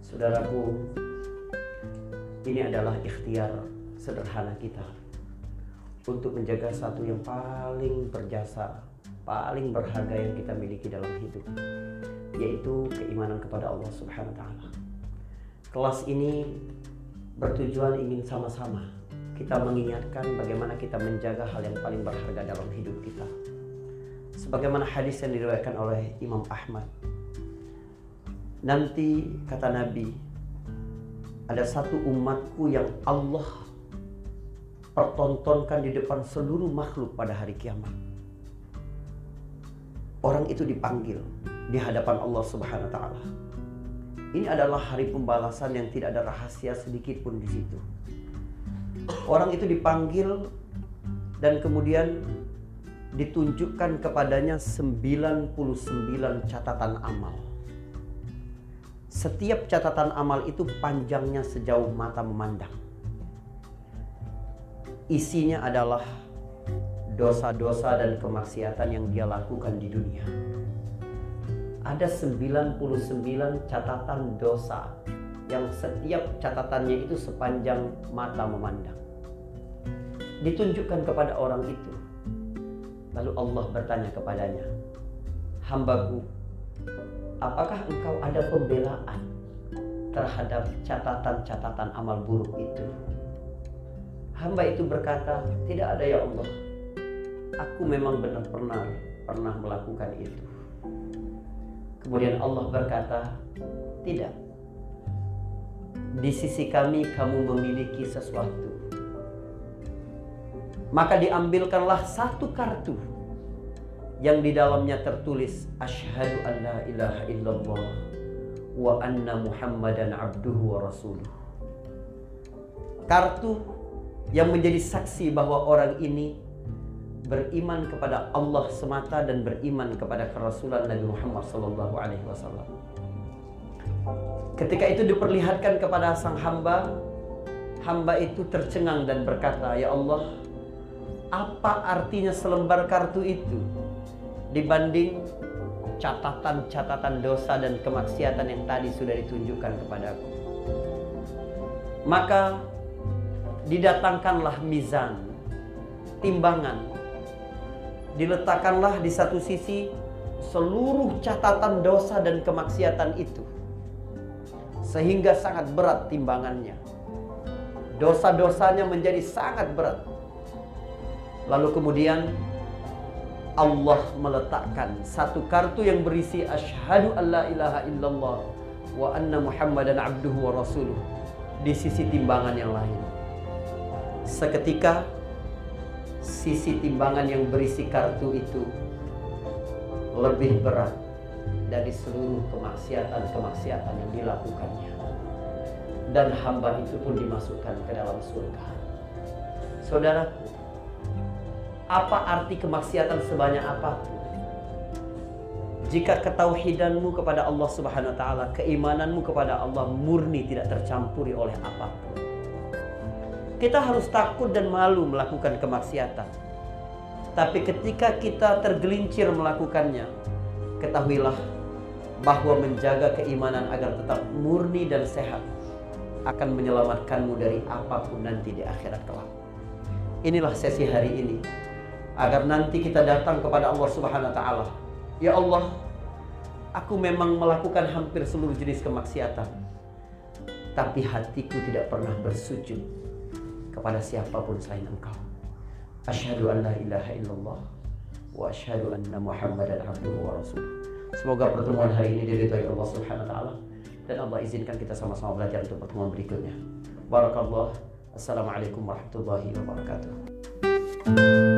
Saudaraku, ini adalah ikhtiar sederhana kita untuk menjaga satu yang paling berjasa, paling berharga yang kita miliki dalam hidup, yaitu keimanan kepada Allah Subhanahu wa taala. Kelas ini bertujuan ingin sama-sama kita mengingatkan bagaimana kita menjaga hal yang paling berharga dalam hidup kita. Sebagaimana hadis yang diriwayatkan oleh Imam Ahmad. Nanti kata Nabi, ada satu umatku yang Allah pertontonkan di depan seluruh makhluk pada hari kiamat. Orang itu dipanggil di hadapan Allah Subhanahu wa taala. Ini adalah hari pembalasan yang tidak ada rahasia sedikit pun di situ. Orang itu dipanggil dan kemudian ditunjukkan kepadanya 99 catatan amal. Setiap catatan amal itu panjangnya sejauh mata memandang. Isinya adalah dosa-dosa dan kemaksiatan yang dia lakukan di dunia. Ada 99 catatan dosa yang setiap catatannya itu sepanjang mata memandang. Ditunjukkan kepada orang itu. Lalu Allah bertanya kepadanya, "Hambaku, apakah engkau ada pembelaan terhadap catatan-catatan amal buruk itu?" Hamba itu berkata, "Tidak ada ya Allah. Aku memang benar pernah pernah melakukan itu." Kemudian Allah berkata, "Tidak. Di sisi kami kamu memiliki sesuatu." Maka diambilkanlah satu kartu yang di dalamnya tertulis asyhadu an la ilaha illallah wa anna muhammadan abduhu wa rasuluh. Kartu yang menjadi saksi bahwa orang ini beriman kepada Allah semata dan beriman kepada kerasulan Nabi Muhammad sallallahu alaihi wasallam. Ketika itu diperlihatkan kepada sang hamba, hamba itu tercengang dan berkata, "Ya Allah, apa artinya selembar kartu itu dibanding catatan-catatan dosa dan kemaksiatan yang tadi sudah ditunjukkan kepadaku?" Maka didatangkanlah mizan, timbangan. Diletakkanlah di satu sisi seluruh catatan dosa dan kemaksiatan itu. Sehingga sangat berat timbangannya. Dosa-dosanya menjadi sangat berat. Lalu kemudian Allah meletakkan satu kartu yang berisi asyhadu alla ilaha illallah wa anna muhammadan abduhu wa rasuluh di sisi timbangan yang lain. Seketika sisi timbangan yang berisi kartu itu lebih berat dari seluruh kemaksiatan-kemaksiatan yang dilakukannya. Dan hamba itu pun dimasukkan ke dalam surga. Saudaraku, apa arti kemaksiatan sebanyak apa pun? Jika ketauhidanmu kepada Allah Subhanahu wa taala, keimananmu kepada Allah murni tidak tercampuri oleh apa pun. Kita harus takut dan malu melakukan kemaksiatan. Tapi ketika kita tergelincir melakukannya, ketahuilah bahwa menjaga keimanan agar tetap murni dan sehat akan menyelamatkanmu dari apa pun nanti di akhirat kelak. Inilah sesi hari ini agar nanti kita datang kepada Allah Subhanahu wa taala. Ya Allah, aku memang melakukan hampir seluruh jenis kemaksiatan. Tapi hatiku tidak pernah bersujud kepada siapa pun selain Engkau. Asyhadu an la ilaha illallah wa asyhadu anna Muhammadan abduhu wa rasuluh. Semoga pertemuan hari ini diridhai Allah Subhanahu wa taala dan Allah izinkan kita sama-sama belajar untuk pertemuan berikutnya. Barakallah. Assalamualaikum warahmatullahi wabarakatuh.